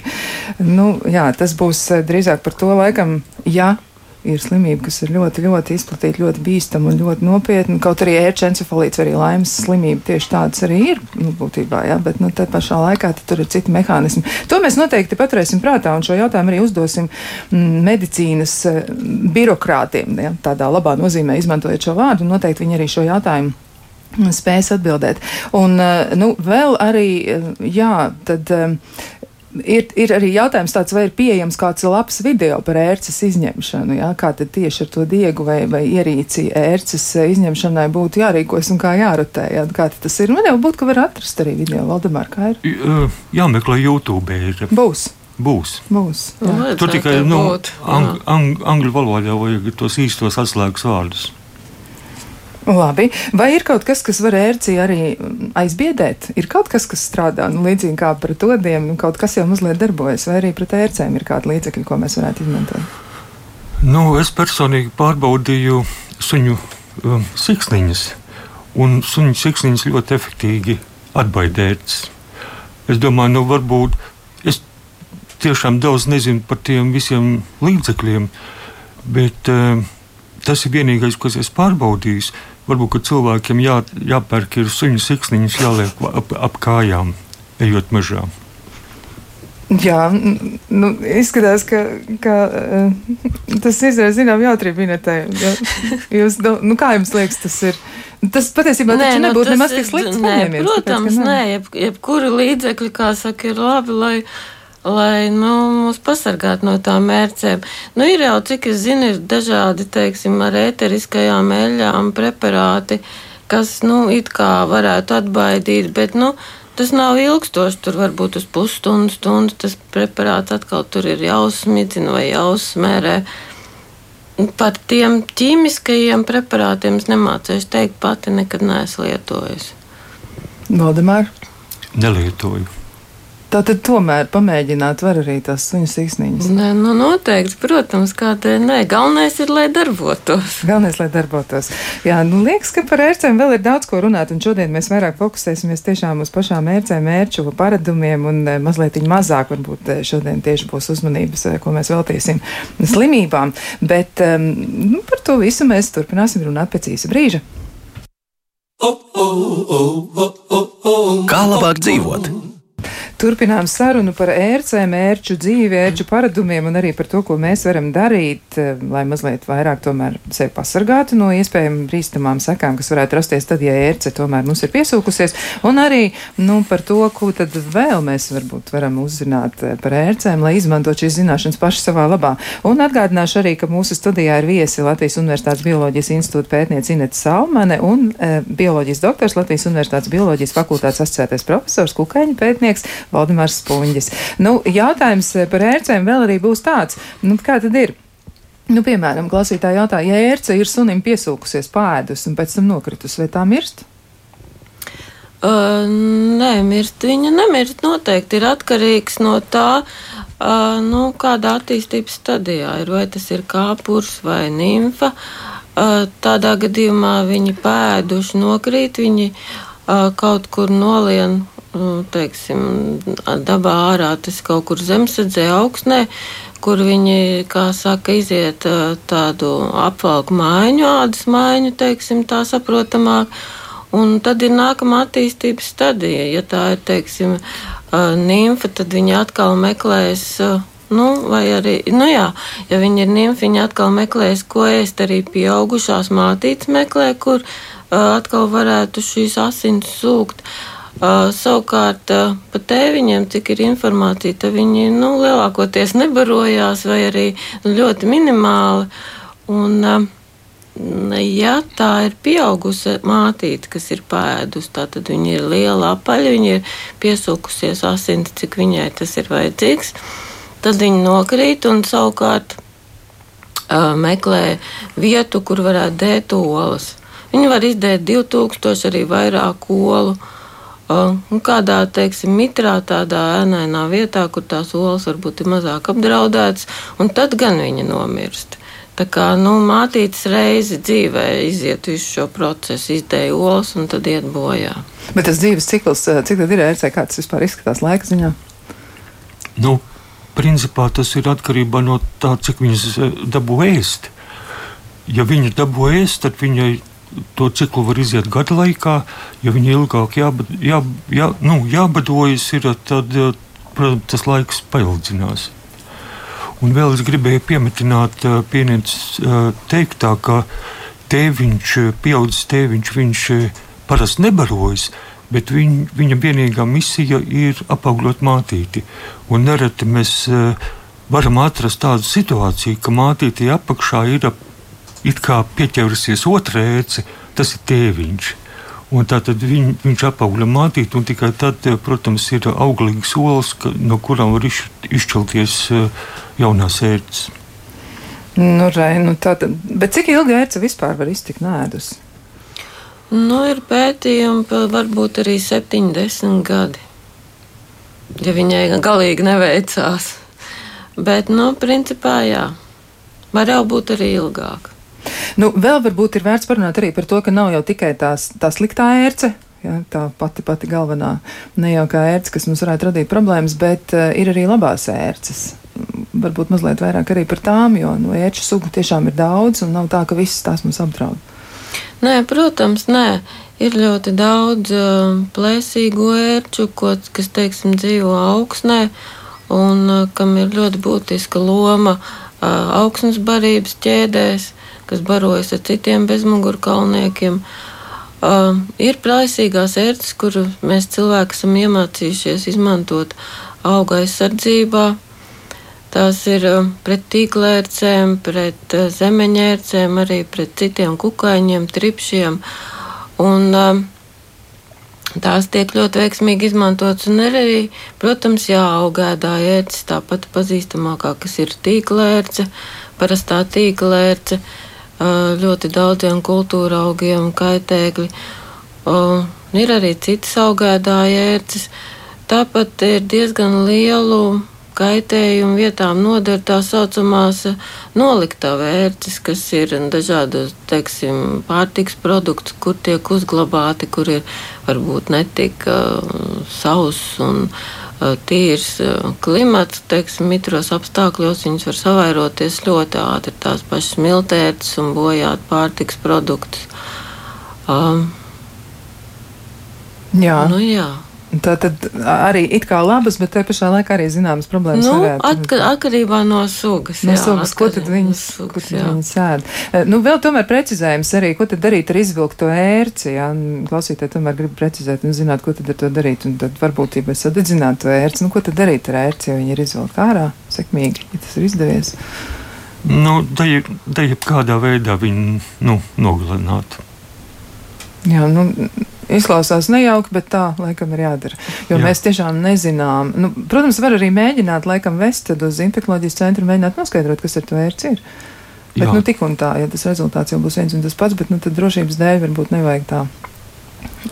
Nu, jā, tas būs e, drīzāk par to laikam, ja ir slimība, kas ir ļoti, ļoti izplatīta, ļoti bīstama un ļoti nopietna. Kaut arī ērčencefalīts, arī laimes slimība tieši tādas arī ir, nu, būtībā, jā, bet, nu, te pašā laikā tur ir citi mehānismi. To mēs noteikti paturēsim prātā un šo jautājumu arī uzdosim mm, medicīnas eh, birokrātiem, jā, tādā labā nozīmē izmantojot šo vārdu, noteikti viņi arī šo jautājumu spējas atbildēt. Un, eh, nu, vēl arī, eh, jā, tad ir, ir arī jautājums tāds, vai ir pieejams kāds labs video par ērces izņemšanu, jā, kā tad tieši ar to diegu vai, vai ierīci ērces izņemšanai būtu jārīkojas un kā jārotē, jā, kā tas ir. Man jau būtu, ka var atrast arī video, Valdemār, kā ir. Jāmeklē YouTube. Ir. Būs. Būs. Būs jā. Tur tikai nu, ang, ang, angļu valodā vajag tos īstos atslēgas vārdus. Labi. Vai ir kaut kas, kas var ērci arī aizbiedēt? Ir kaut kas, kas strādā nu, līdzīgi kā pret odiem, nu, kaut kas jau mazliet darbojas, vai arī pret ērcēm ir kādi līdzekļi, ko mēs varētu izmantot? Nu, es personīgi pārbaudīju suņu um, siksniņas, un suņu siksniņas ļoti efektīvi atbaidētas. Es domāju, nu varbūt es tiešām daudz nezinu par tiem visiem līdzekļiem, bet um, tas ir vienīgais, ko es pārbaudīju varbūt cilvēkiem jā, jāpērk ir suņu siksniņas, jāliek ap, ap kājām, ejot mežā. Jā, nu, izskatās, ka, ka uh, tas izraisa zinām jautrību minētē. Ja? Jūs, nu, kā jums liekas, tas ir? Tas patiesībā nē, nu, nebūtu nemaz tik slikts. Nē, protams, tāpēc, nē, jeb, jebkuri līdzekļi, kā saka, ir labi, lai, lai nu, mūs pasargātu no tām mērcēm. Nu, ir jau, cik es zinu, ir dažādi, teiksim, ar ēteriskajām eļļām preparāti, kas, nu, it kā varētu atbaidīt, bet, nu, Tas nav ilgstoši, tur varbūt uz pusstundu, stundu tas preparāts atkal tur ir jāuzsmidzina vai jāuzsmērē. Par tiem ķīmiskajiem preparātiem es nemācīšu teikt, pati nekad neesmu lietojusi. Valdemār? Nelietoju. Tā tad tomēr pamēģināt var arī tās suņu siksniņas. Nē, nu noteikti, protams, kādēļ nē. Galvenais ir, lai darbotos. Galvenais, lai darbotos. Jā, nu liekas, ka par ērcēm vēl ir daudz ko runāt, un šodien mēs vairāk fokusēsimies tiešām uz pašām ērcēm, ērču paradumiem, un eh, mazliet mazāk varbūt eh, šodien tieši būs uzmanības, eh, ko mēs veltīsim slimībām. Bet um, nu, par to visu mēs turpināsim runāt pēc īsa brīža. Kā labāk dzīvot? Turpinām sarunu par ērcēm, ērču dzīvi, ērču paradumiem un arī par to, ko mēs varam darīt, eh, lai mazliet vairāk tomēr sevi pasargātu no iespējām brīstamām sekām, kas varētu rasties tad, ja ērce tomēr mums ir piesūkusies. Un arī nu, par to, ko tad vēl mēs varbūt varam uzzināt eh, par ērcēm, lai izmantot šīs zināšanas paši savā labā. Un atgādināšu arī, ka mūsu studijā ir viesi Latvijas Universitātes Bioloģijas institūta pētniece Inete Salmane un e, bioloģijas doktors Latvijas Universitātes Bioloģijas fakultātes asociētais profesors Kukaiņa pētnieks Valdemārs Spunģis. Nu, jautājums par ērcēm vēl arī būs tāds, nu, kā tad ir? Nu, piemēram, klausītāji jautā, ja ērce ir sunim piesūkusies pēdus un pēc tam nokritus, vai tā mirst? Uh, nē, mirst viņa nemirst. Noteikti ir atkarīgs no tā, uh, nu, kādā attīstības stadijā ir. Vai tas ir kāpurs vai nimfa. Uh, tādā gadījumā viņi pēduši nokrīt, viņi uh, kaut kur nolien teiksim, dabā ārā, tas kaut kur zemesardzē augstnē, kur viņi, kā saka, iziet tādu apvalku mājiņu, ādas mājiņu, teiksim, tā saprotamāk. Un tad ir nākamā attīstības stadija. Ja tā ir, teiksim, nimfa, tad viņi atkal meklēs Nu, vai arī, nu jā, ja viņi ir nimfi, viņi atkal meklēs, ko ēst arī pieaugušās mātītes meklē, kur uh, atkal varētu šīs asins sūkt. Uh, Uh, savukārt uh, par tēviņiem, cik ir informācija, tad viņi nu, lielākoties nebarojās vai arī nu, ļoti minimāli. Un, uh, ja tā ir pieaugusi mātīte, kas ir pēdus, tad viņa ir liela apaļa, viņa ir piesūkusies asins, cik viņai tas ir vajadzīgs. Tad viņa nokrīt un savukārt uh, meklē vietu, kur varētu dēt olas. Viņa var izdēt 2000 arī vairāk olu. Uh, Un kādā, teiksim, mitrā, tādā ēnainā vietā, kur tās olas varbūt ir mazāk apdraudētas, un tad gan viņa nomirst. Tā kā nu, mātītes reizi dzīvē iziet visu šo procesu, izdēja olas un tad iet bojā. Bet tas dzīves cikls, cik tad ir ērcē, kā tas vispār izskatās laika ziņā? Nu, principā tas ir atkarībā no tā, cik viņas dabū ēst. Ja viņa dabū ēst, tad viņai to ciklu var iziet gada laikā. Ja viņi ilgāk jābad, jā, jā, nu, jābadojas, ir, tad protams, tas laiks paildzinās. Un vēl es gribēju piemetināt pieniec teiktā, ka tēviņš, pieaudzis tēviņš, viņš parasti nebarojas, bet viņ, viņa vienīgā misija ir apaugļot mātīti. Un nereti mēs varam atrast tādu situāciju, ka mātītī apakšā ir ap it kā pieķērusies otrā ērce, tas ir tēviņš. Un tā tad viņ, viņš apaugļa mātīt, un tikai tad, eh, protams, ir auglīgas olas, ka, no kurām var iš, izšķelties eh, jaunās ērces. Nu, rai, nu tā, tad, bet cik ilgi ērce vispār var iztikt nēdus? Nu, ir pētījumi, varbūt arī 70 gadi, ja viņai galīgi neveicās. Bet, nu, principā, jā, var jau būt arī ilgāk. Nu, vēl varbūt ir vērts parunāt arī par to, ka nav jau tikai tās, tā sliktā ērce, Ja, tā pati, pati galvenā nejaukā ērce, kas mums varētu radīt problēmas, bet uh, ir arī labās ērces. Varbūt mazliet vairāk arī par tām, jo nu, ērču sugu tiešām ir daudz, un nav tā, ka visas tās mums apdraud. Nē, protams, nē. Ir ļoti daudz uh, plēsīgu ērču, ko, kas, teiksim, dzīvo augsnē, un uh, kam ir ļoti būtiska loma uh, augsnes barības ķēdēs, kas barojas ar citiem bezmugurkalniekiem. Uh, ir plaisīgās ērces, kuras mēs cilvēki esam iemācījušies izmantot auga aizsardzībā. Tās ir uh, pret tīklērcēm, pret uh, zemeņērcēm, arī pret citiem kukaiņiem, tripšiem. Un, uh, Tās tiek ļoti veiksmīgi izmantotas, un arī, protams, jāaugēdā ērces, tāpat pazīstamākā, kas ir tīklērce, parastā tīklērce, ļoti daudziem kultūra augiem kaitēkļi. Ir arī citas augēdāja ērces. Tāpat ir diezgan lielu kaitējumu vietām noder tā saucamās noliktā vērts, kas ir dažādos, teiksim, pārtiks produkts, kur tiek uzglabāti, kur ir varbūt netik uh, sauss un uh, tīrs uh, klimats, teiksim, mitros apstākļos viņas var savairoties ļoti ātri, tās pašas miltērtas un bojāt pārtiks produktus. Um, jā. Nu, jā. Tā tad arī it kā labas, bet te pašā laikā arī zināmas problēmas. Nu, varētu. atka, atkarībā no sugas. No jā, sugas, ko tad viņas, sugas, tad jā. viņas ēd? Eh, Nu, vēl tomēr precizējums arī, ko tad darīt ar izvilkto ērci, jā, klausītāji tomēr grib precizēt un zināt, ko tad ar to darīt, un tad varbūt, ja mēs sadedzinātu to ērci, nu, ko tad darīt ar ērci, ja viņi ir izvilkta ārā, sekmīgi, ja tas ir izdevies. Nu, jeb- da jebkādā veidā viņu nu, nogalināt. Jā, nu, izklausās nejauki, bet tā laikam ir jādara. Jo Jā. Mēs tiešām nezinām. Nu, protams, var arī mēģināt, laikam, vest uz infekcijas centru, mēģināt noskaidrot, kas ar to ērci ir. Bet, Jā. nu, tik un tā, ja tas rezultāts jau būs viens un tas pats, bet, nu, tad drošības dēļ varbūt nevajag tā.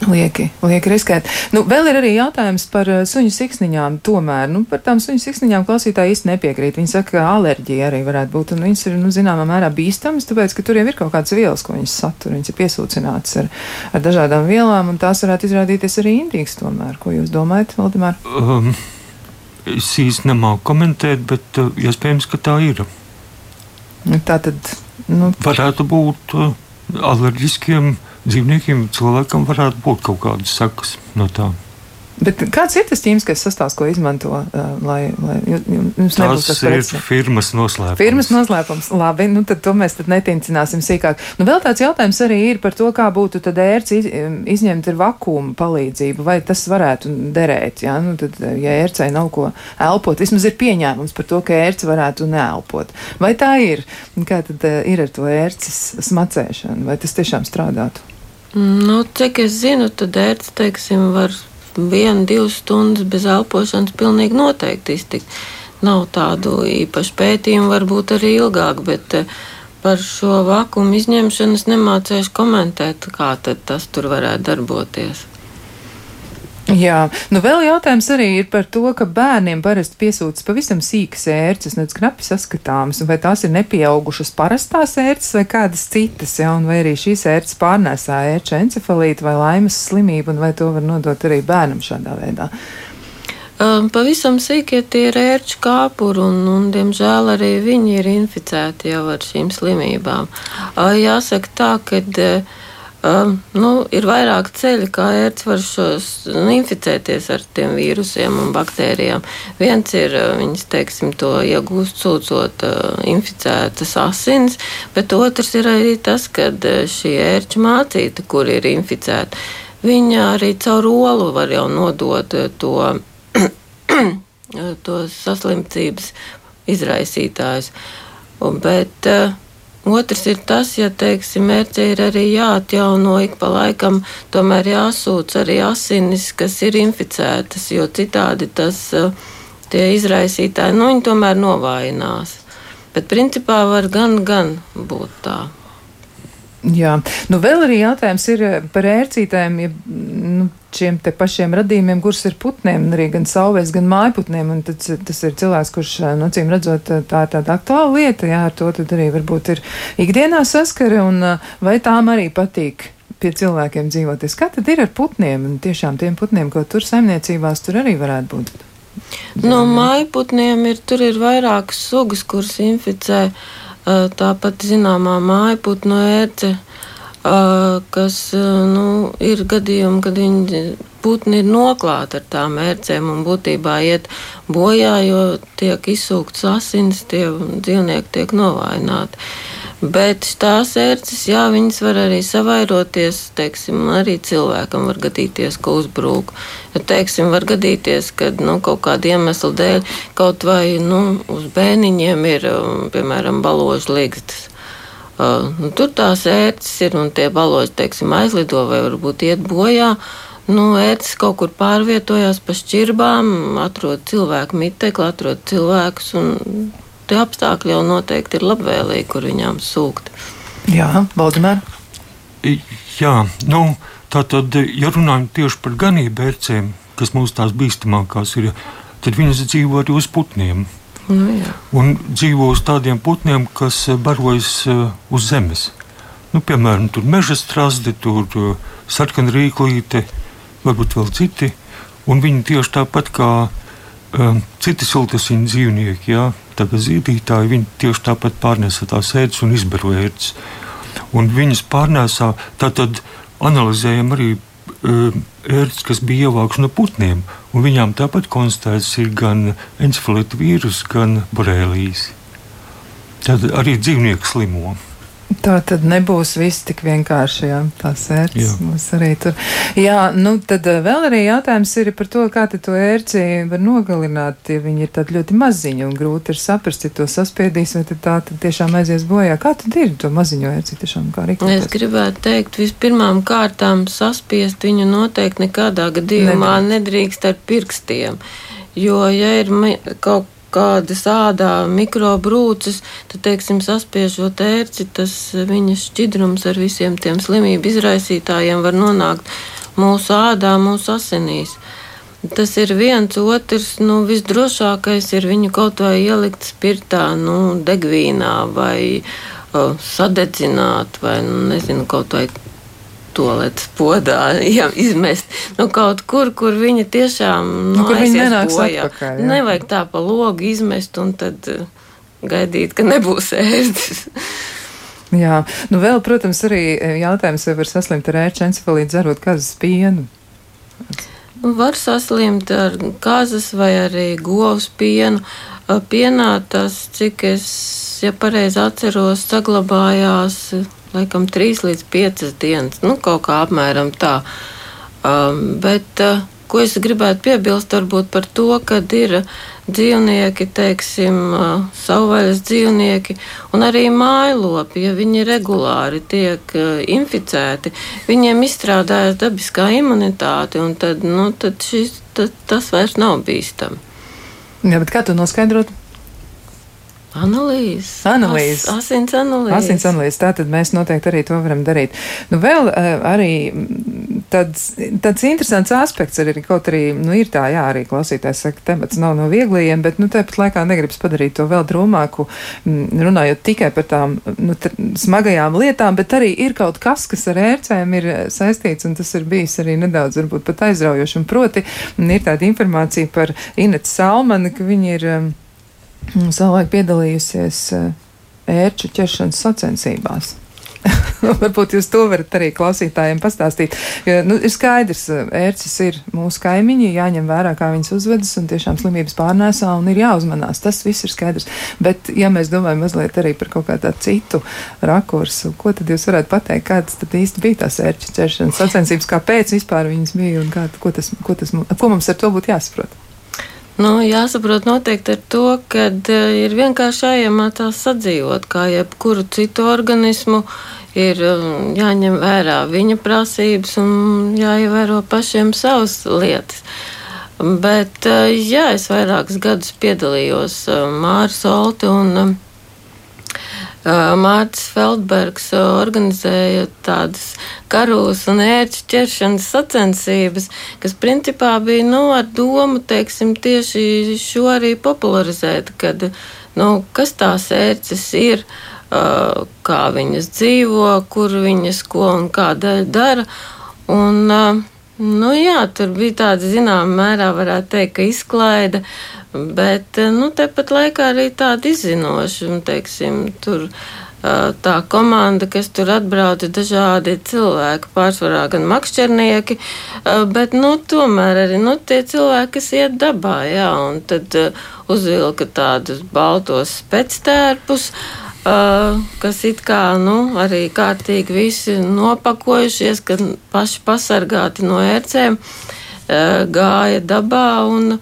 Lieki, lieki riskēt. Nu, vēl ir arī jautājums par uh, suņu siksniņām. Tomēr nu, par tām suņu siksniņām klausītāji īsti nepiekrīt. Viņi saka, ka alerģija arī varētu būt. Un viņas ir nu, zināmā mērā bīstamas, tāpēc, ka tur jau ir kaut kādas vielas, ko viņas satur. Viņas ir piesūcinātas ar, ar dažādām vielām, un tās varētu izrādīties arī indīgas. Tomēr, ko jūs domājat, Valdemār? Um, es īsti nemāku komentēt, bet uh, iespējams, ka tā ir. Nu, Tā tad, nu, Varētu būt uh, alerģiskiem dzīvniekiem, cilvēkam varētu būt kaut kādas sekas no tā. bet kāds ir tas ķīmiskais sastāvs, ko izmanto, lai, lai ju- ju- jums nebūtu Tas tas ir firmas noslēpums. Firmas noslēpums. Labi, nu tad to mēs tad netincināsim sīkāk. Nu, vēl tāds jautājums arī ir par to, kā būtu tad iz, izņemt ar vakuuma palīdzību, vai tas varētu derēt, jā, nu tad, ja ērcei nav ko elpot, vismaz ir pieņēmums par to, ka ērci varētu neelpot. Vai tā ir? Kā tad ir ar to ērces smacēšanu? Vai tas tiešām strādātu? Nu, cik es zinu, tad ērts, teiksim, var vienu, divas stundas bez elpošanas pilnīgi noteikti iztikt. Nav tādu īpašu pētījumu, varbūt arī ilgāk, bet eh, par šo vakumu izņemšanu es nemācēšu komentēt, kā tas tur varētu darboties. Jā, nu vēl jautājums arī ir par to, ka bērniem parasti piesūtas pavisam sīkas ērces, nedaudz knapi saskatāmas, vai tās ir nepieaugušas parastās ērces vai kādas citas, jā, un vai arī šīs ērces pārnēsā ērča encefalītu vai laimes slimību, un vai to var nodot arī bērnam šādā veidā. Um, pavisam sīkie tie ir ērču kāpuri, un, un, diemžēl, arī viņi ir inficēti jau ar šīm slimībām. Uh, jāsaka tā, ka uh, um, nu, ir vairāk ceļi, kā ērts var šos nu, inficēties ar tiem vīrusiem un baktērijām. Viens ir, viņas, teiksim, to iegūst sūcot uh, inficētas asins, bet otrs ir arī tas, ka uh, šī ērču mācīta, kur ir inficēta, viņa arī caur olu var jau nodot to tos saslimtības izraisītājus. Bet uh, otrs ir tas, ja, teiksim, mērķi ir arī jāatjauno ik pa laikam, tomēr jāsūc arī asinis, kas ir inficētas, jo citādi tas, uh, tie izraisītāji, nu, viņi tomēr novājinās. Bet principā var gan, gan būt tā. Jā, nu vēl arī jautājums ir eh, par ērcītēm, ja, nu, šiem te pašiem radījumiem, kurus ir putniem, arī gan sauvēs, gan mājputniem, un tad, tas ir cilvēks, kurš, nu, cīm redzot, tā ir tāda aktuāla lieta, jā, ar to tad arī varbūt ir ikdienā saskara, un eh, vai tām arī patīk pie cilvēkiem dzīvoties. Kā tad ir ar putniem, un tiešām tiem putniem, ko tur saimniecībās, tur arī varētu būt? No mājputniem ir, tur ir vairākas sugas, kuras inficē. Uh, Tāpat zināmā mājputnu ērce kas nu, ir gadījumi, kad viņi putni ir noklāti ar tām ērcēm un būtībā iet bojā, jo tiek izsūkts asins, tie dzīvnieki tiek novājināti. Bet tās ērces, jā, viņas var arī savairoties, teiksim, arī cilvēkam var gadīties, ka uzbrūk. Teiksim, var gadīties, ka nu, kaut kāda iemesla dēļ kaut vai nu, uz bēniņiem ir, piemēram, baložu līgstas. Uh, nu, tur tās ērces ir un tie baloži, teiksim, aizlido vai varbūt iet bojā. Nu, ērces kaut kur pārvietojās pa šķirbām, atrod cilvēku mitekli, atrod cilvēkus un tie apstākļi jau noteikti ir labvēlīgi, kur viņām sūkt. Jā, Valdemēr. Jā, nu, tā tad, ja runājam tieši par ganību bērcēm, kas mums tās bīstamākās ir, tad viņas dzīvo arī uz putniem. Nu, jā. un dzīvo uz tādiem putniem, kas barojas uz zemes. Nu, piemēram, tur meža strāzdi, tur sarkana rīklīte, varbūt vēl citi. Un viņi tieši tāpat kā um, citi siltasiņu dzīvnieki, jā, tagad zīdītāji, viņi tieši tāpat pārnesa tās ēdas un izbaro ēdas. Un viņas pārnēsā, tātad analizējam arī uh, ērts, kas bija ievākts no putniem, un viņām tāpat konstatēts ir gan encefalīta vīrus, gan borēlijas. Tad arī dzīvnieki slimo. Tā tad nebūs viss tik vienkārši, jā, tās ērces būs arī tur. Jā, nu tad vēl arī jautājums ir par to, kā te to ērci var nogalināt, ja viņi ir tādi ļoti maziņi un grūti ir saprast, ja to saspiedīs, vai tad tā tad tiešām aizies bojā. Kā tad ir to maziņo ērci tiešām kā rīkoties? Es gribētu teikt, vispirmām kārtām saspiest viņu noteikti nekādā gadījumā Nedrīkst. nedrīkst ar pirkstiem. Jo, ja ir kaut kādas ādā mikrobrūces, tad, teiksim, saspiežot ērci, tas viņas šķidrums ar visiem tiem slimību izraisītājiem var nonākt mūsu ādā, mūsu asinīs. Tas ir viens, otrs, nu, visdrošākais ir viņu kaut vai ielikt spirtā, nu, degvīnā vai uh, sadedzināt, vai, nu, nezinu, kaut vai toaletes podā ja, izmest nu, kaut kur, kur viņa tiešām nu, nu, kur viņa nenāks bojā. atpakaļ. Jā. Nevajag tā pa logu izmest un tad uh, gaidīt, ka nebūs ēstas. Jā, nu vēl, protams, arī eh, jautājums, vai var saslimt ar ērču encefalītu dzerot kazas pienu. Nu, var saslimt ar kazas vai arī govs pienu. Pienā tas, cik es, ja pareizi atceros, saglabājās laikam 3 līdz 5 dienas, nu, kaut kā apmēram tā. Um, bet, uh, ko es gribētu piebilst, varbūt par to, ka ir dzīvnieki, teiksim, uh, savvaļas dzīvnieki un arī mājlopi, ja viņi regulāri tiek uh, inficēti, viņiem izstrādājas dabiskā imunitāte, un tad, nu, tad šis, tad, tas vairs nav bīstami. Jā, bet kā to noskaidrot? Analīzes. Analīzes. As, asins analīzes. Asins analīzes. Tātad mēs noteikti arī to varam darīt. Nu, vēl uh, arī tāds, tāds interesants aspekts arī, kaut arī, nu, ir tā, jā, arī klausītājs saka, temats nav no vieglajiem, bet, nu, tāpat laikā negribas padarīt to vēl drūmāku, runājot tikai par tām, nu, smagajām lietām, bet arī ir kaut kas, kas ar ērcēm ir saistīts, un tas ir bijis arī nedaudz, varbūt pat aizraujoši, un proti, ir tāda informācija par Inetu Salmani, ka viņi ir. Um, savulaik piedalījusies eh, ērču ķeršanas sacensībās. Varbūt jūs to varat arī klausītājiem pastāstīt. Jo, nu, ir skaidrs, eh, ērcis ir mūsu kaimiņi, jāņem vērā, kā viņas uzvedas un tiešām slimības pārnēsā un ir jāuzmanās. Tas viss ir skaidrs. Bet, ja mēs domājam mazliet arī par kaut kādu citu rakursu, ko tad jūs varētu pateikt, kādas tad īsti bija tās ērču ķeršanas sacensības, kāpēc vispār viņas bija un kā, ko, tas, ko, tas, ko mums ar to būtu jāsaprot? Nu, jāsaprot noteikti ar to, ka uh, ir vienkārši jāiemācās sadzīvot, kā jebkuru citu organismu. Ir um, jāņem vērā viņa prasības un jāievēro pašiem savas lietas. Bet, uh, jā, es vairākus gadus piedalījos uh, Māra Solti un Mārcis Feldbergs organizēja tādas karus un ērču ķeršanas sacensības, kas principā bija nu, ar domu teiksim, tieši šo arī popularizēt, kad, nu, kas tās ērces ir, kā viņas dzīvo, kur viņas ko un kādēļ dara. Un, nu, jā, tur bija tāda zināmā mērā, varētu teikt, izklaide. Bet nu, tepat laikā arī tāda izzinoša, teiksim, tur tā komanda, kas tur atbrauc, ir dažādi cilvēki, pārsvarā gan makšķernieki, bet, nu, tomēr arī, nu, tie cilvēki, kas iet dabā, jā, un tad uzvilka tādus baltos spectērpus, kas it kā, nu, arī kārtīgi visi nopakojušies, kad paši pasargāti no ērcēm, gāja dabā un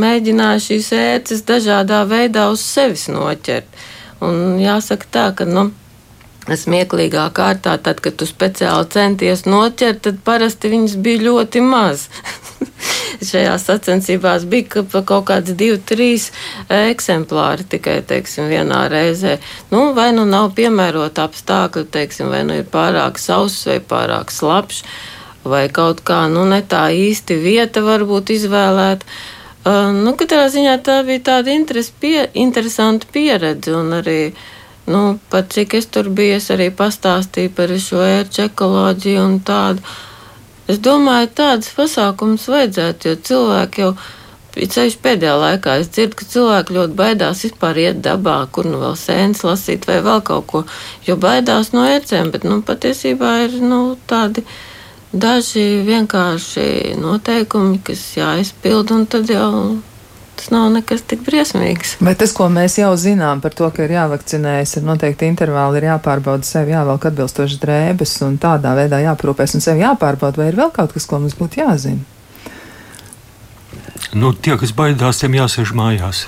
mēģināja šīs ērces dažādā veidā uz sevis noķert. Un jāsaka tā, ka, nu, smieklīgā kārtā, tad, kad tu speciāli centies noķert, tad parasti viņas bija ļoti maz. Šajās sacensībās bija ka kaut kāds divi, trīs eksemplāri tikai, teiksim, vienā reizē. Nu, vai nu nav piemērota apstākļi, teiksim, vai nu ir pārāk sauss vai pārāk slapjš, vai kaut kā, nu, ne tā īsti vieta varbūt izvēlēta. Uh, nu, katrā ziņā tā bija tāda pie, interesanta pieredze un arī, nu, pat cik es tur biju, es arī pastāstīju par šo ērču ekoloģiju un tādu. Es domāju, tādas pasākumas vajadzētu, jo cilvēki jau, ceļš pēdējā laikā, es dzirdu, ka cilvēki ļoti baidās vispār iet dabā, kur nu vēl sēnes lasīt vai vēl kaut ko, jo baidās no ērcēm, bet, nu, patiesībā ir, nu, tādi daži vienkārši noteikumi, kas jāizpild, un tad jau tas nav nekas tik briesmīgs. Bet tas, ko mēs jau zinām par to, ka ir jāvakcinējas ar noteikti intervāli, ir jāpārbauda sevi, jāvelk atbilstoši drēbes un tādā veidā jāprūpēs un sevi jāpārbauda, vai ir vēl kaut kas, ko mums būtu jāzina? Nu, tie, kas baidās, tiem jāsēž mājās.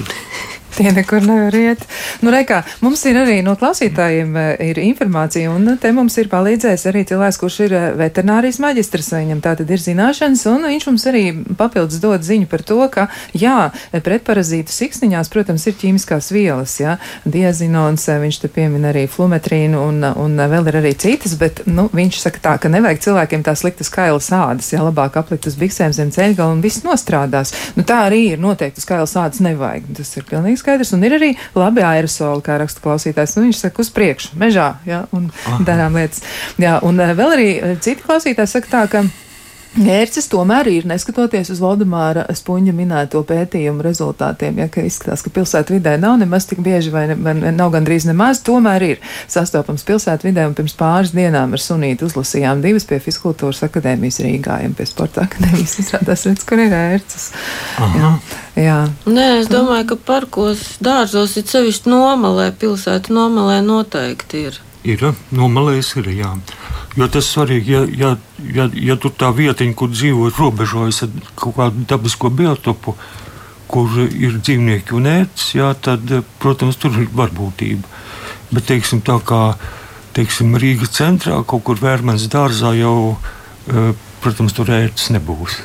Tie nekur nevar iet. Nu, reikā, mums ir arī no klausītājiem eh, ir informācija, un te mums ir palīdzējis arī cilvēks, kurš ir eh, veterinārijas maģistrs. Viņam tā tad ir zināšanas, un viņš mums arī papildus dod ziņu par to, ka, jā, pretparazītu siksniņās, protams, ir ķīmiskās vielas, jā, diazinons, eh, viņš te piemin arī flumetrīnu, un, un vēl ir arī citas, bet, nu, viņš saka tā, ka nevajag cilvēkiem tā sliktas kailas ādas, jā, labāk aplikt uz biksēm zem ceļgala un viss nostrādās. Nu, tā arī ir noteikti, uz kailas ādas nevajag. Tas ir pilnīgi skaidrs, un ir arī labi aerosoli, kā raksta klausītājs. Nu, viņš saka, uz priekšu, mežā, jā, un Aha. darām lietas. Jā, un eh, vēl arī eh, citi klausītāji saka tā, ka. Mērķis tomēr ir, neskatoties uz Valdemāra Spunģa minēto pētījumu rezultātiem, ja ka izskatās, ka pilsētvidē nav nemaz tik bieži vai, ne, vai nav gandrīz nemaz, tomēr ir sastopams pilsētvidē un pirms pāris dienām ar sunīti uzlasījām divas pie Fiskultūras akadēmijas Rīgā un pie Sporta akadēmijas izrādās, redz, kur ir ērces. Jā, jā. Nē, es domāju, ka parkos dārzos ir sevišķi nomalē, pilsētu nomalē noteikti ir. Ir, nomalēs ir, jā. Jo tas svarīgi, ja, ja, ja, ja tur tā vietiņa, kur dzīvo, ir robežojas ar kaut kādu dabisko biotopu, kur ir dzīvnieki un ērts, jā, tad, protams, tur ir varbūtība. Bet, teiksim, tā kā teiksim, Rīgas centrā, kaut kur Vērmens dārzā jau, eh, protams, tur ērts nebūs.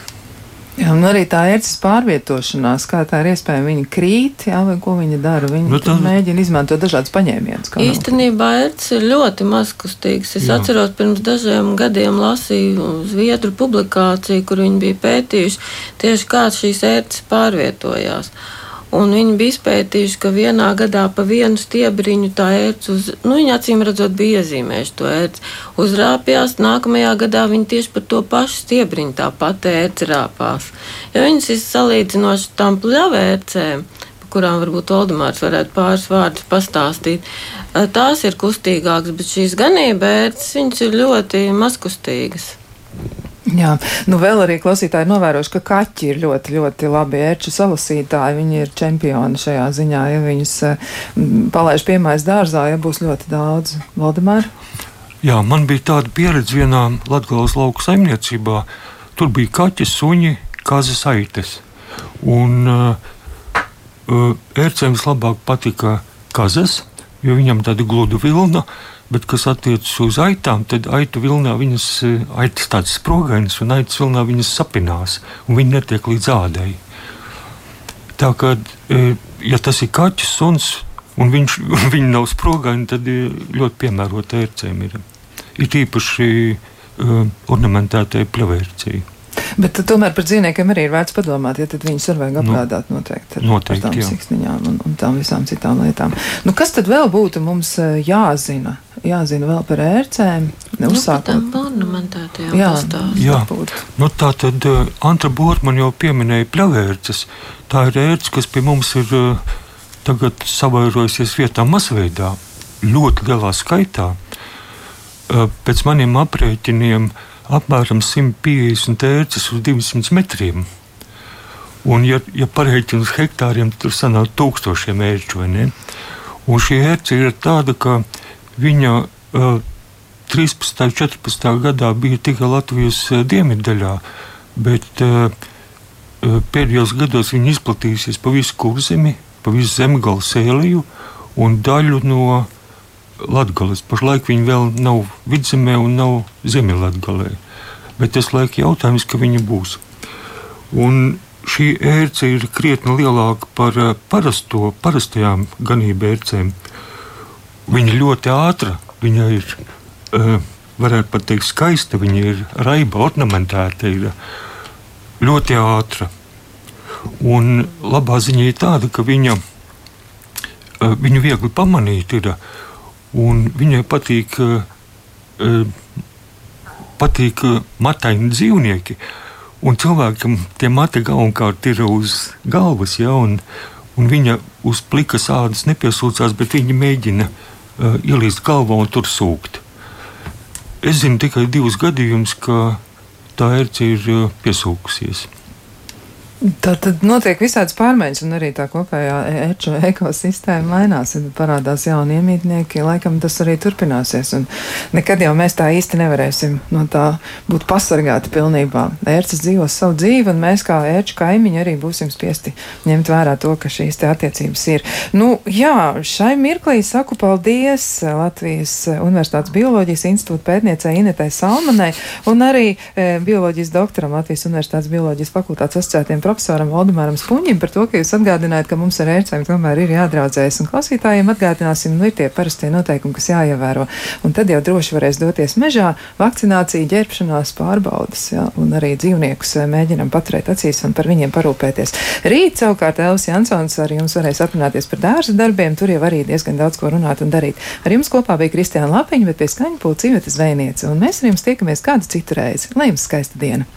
Jā, un arī tā ērces pārvietošanās, kā tā ir iespējama, viņa krīt, jā, vai ko viņa dara. Viņa nu, tā... mēģina izmantot dažādas paņēmienus. Īstenībā ērces ir ļoti mazkustīgs. Es jā. atceros, pirms dažiem gadiem lasīju Zviedru publikāciju, kur viņi bija pētījuši tieši kā šīs ērces pārvietojās. Un viņi bija izpētījuši, ka vienā gadā pa vienu stiebriņu tā ērts, uz, nu, viņi acīm redzot, bija iezīmējuši to ērts. Uzrāpjās, nākamajā gadā viņi tieši par to pašu stiebriņu tā pati ērts rāpās. Ja viņas ir salīdzinoši tam pļavērcēm, kurām varbūt Oldemārs varētu pāris vārdus pastāstīt, tās ir kustīgākas, bet šīs ganība ērts, viņas ir ļoti mazkustīgas. Jā, nu vēl arī klausītāji novērojuši, ka kaķi ir ļoti, ļoti labi ērču salasītāji. Viņi ir čempioni šajā ziņā. Ja viņus palaiž piemājas dārzā, ja būs ļoti daudz. Valdemār? Jā, man bija tāda pieredze vienā Latgales lauku saimniecībā. Tur bija kaķi, suņi, kazas aites. Un uh, ērcēm vislabāk patika kazas, jo viņam tāda gluda vilna. Uh, Bet, kas attiecas uz aitām, tad aitu vilnā viņas eh, aitas tādas sprogainas, un aitas vilnā viņas sapinās, un viņi netiek līdz ādai. Tā kā, eh, ja tas ir kaķis suns, un viņš, viņi nav sprogaini, tad eh, ļoti piemērota ērcēm ir. Ir īpaši uh, ornamentētai pļavērcei. Bet tomēr par dzīvniekiem arī ir vērts padomāt, ja viņus var vajag apgādāt noteikti ar, noteikti, ar tām siksniņām un, un tām visām citām lietām. Nu, kas tad vēl būtu mums jāzina? Jāzina vēl par ērcēm. Nu, Uzsākot. ornamentētajām jā, jā. Nu, tā tad uh, Antra Bortman jau pieminēja pļavērces. Tā ir ērts, kas pie mums ir uh, tagad savairojusies vietā masveidā. ļoti lielā skaitā. Pēc maniem aprēķiniem apmēram 150 ērces uz 200 metriem. Un, ja, ja pareiķina uz hektāriem, tad tur sanāk tūkstošiem ērču. Un šī ērce ir tāda, ka viņa uh, 13. un 14. gadā bija tikai Latvijas uh, dienviddaļā, bet uh, pēdējos gados viņa izplatījusies pa visu kurzemi, pa visu zemgālu sēliju un daļu no Latvijas. Pašlaik viņa vēl nav vidzemē un nav Ziemeļlatgalē. Bet tas laika jautājums, ka viņa būs. Un šī ērce ir krietni lielāka par parasto, parastajām ganību ērcēm. Viņa ļoti ātra, viņa ir, uh, varētu pat teikt, skaista, viņa ir raiba, ornamentēta, ir ļoti ātra. Un labā ziņa ir tāda, ka viņa, uh, viņu viegli pamanīt ir, un viņai patīk, uh, patīk mataini dzīvnieki. Un cilvēkam tie mati galvenokārt ir uz galvas, ja, un, un viņa uz plikas ādas nepiesūcās, bet viņa mēģina uh, ielīst galvā un tur sūkt. Es zinu tikai divus gadījumus, ka tā ērce ir uh, piesūkusies. Tā tad notiek visādas pārmaiņas, un arī tā kopējā eču ekosistēma mainās. Parādās jauni iemītnieki, laikam tas arī turpināsies. Nekad jau mēs tā īsti nevarēsim no tā būt pasargāti pilnībā. Ērces dzīvos savu dzīvi, un mēs kā ērču kaimiņi arī būsim spiesti ņemt vērā to, ka šīs attiecības ir. Nu, jā, šai mirklī saku paldies Latvijas Universitātes Bioloģijas institūta pētniecei Inetai Salmanai un arī e, bioloģijas doktoram Latvijas Universitātes Bioloģijas fakultātes asociētiem profesoram Valdemāram Spunģim par to, ka jūs atgādinājāt, ka mums ar ērcēm tomēr ir jādraudzējas. Un klausītājiem atgādināsim, nu ir tie parastie noteikumi, kas jāievēro. Un tad jau droši varēs doties mežā, vakcinācija, ģērbšanās, pārbaudas, jā, un arī dzīvniekus eh, mēģinam paturēt acīs un par viņiem parūpēties. Rīt savukārt Elvis Jansons ar jums varēs aprunāties par dārza darbiem, tur jau arī diezgan daudz ko runāt un darīt. Ar jums kopā bija Kristiāna Lapiņa, bet pie skaņa pulcīvietas zvejniece, un mēs ar jums tiekamies kādu citu reizi. Lai jums skaista diena!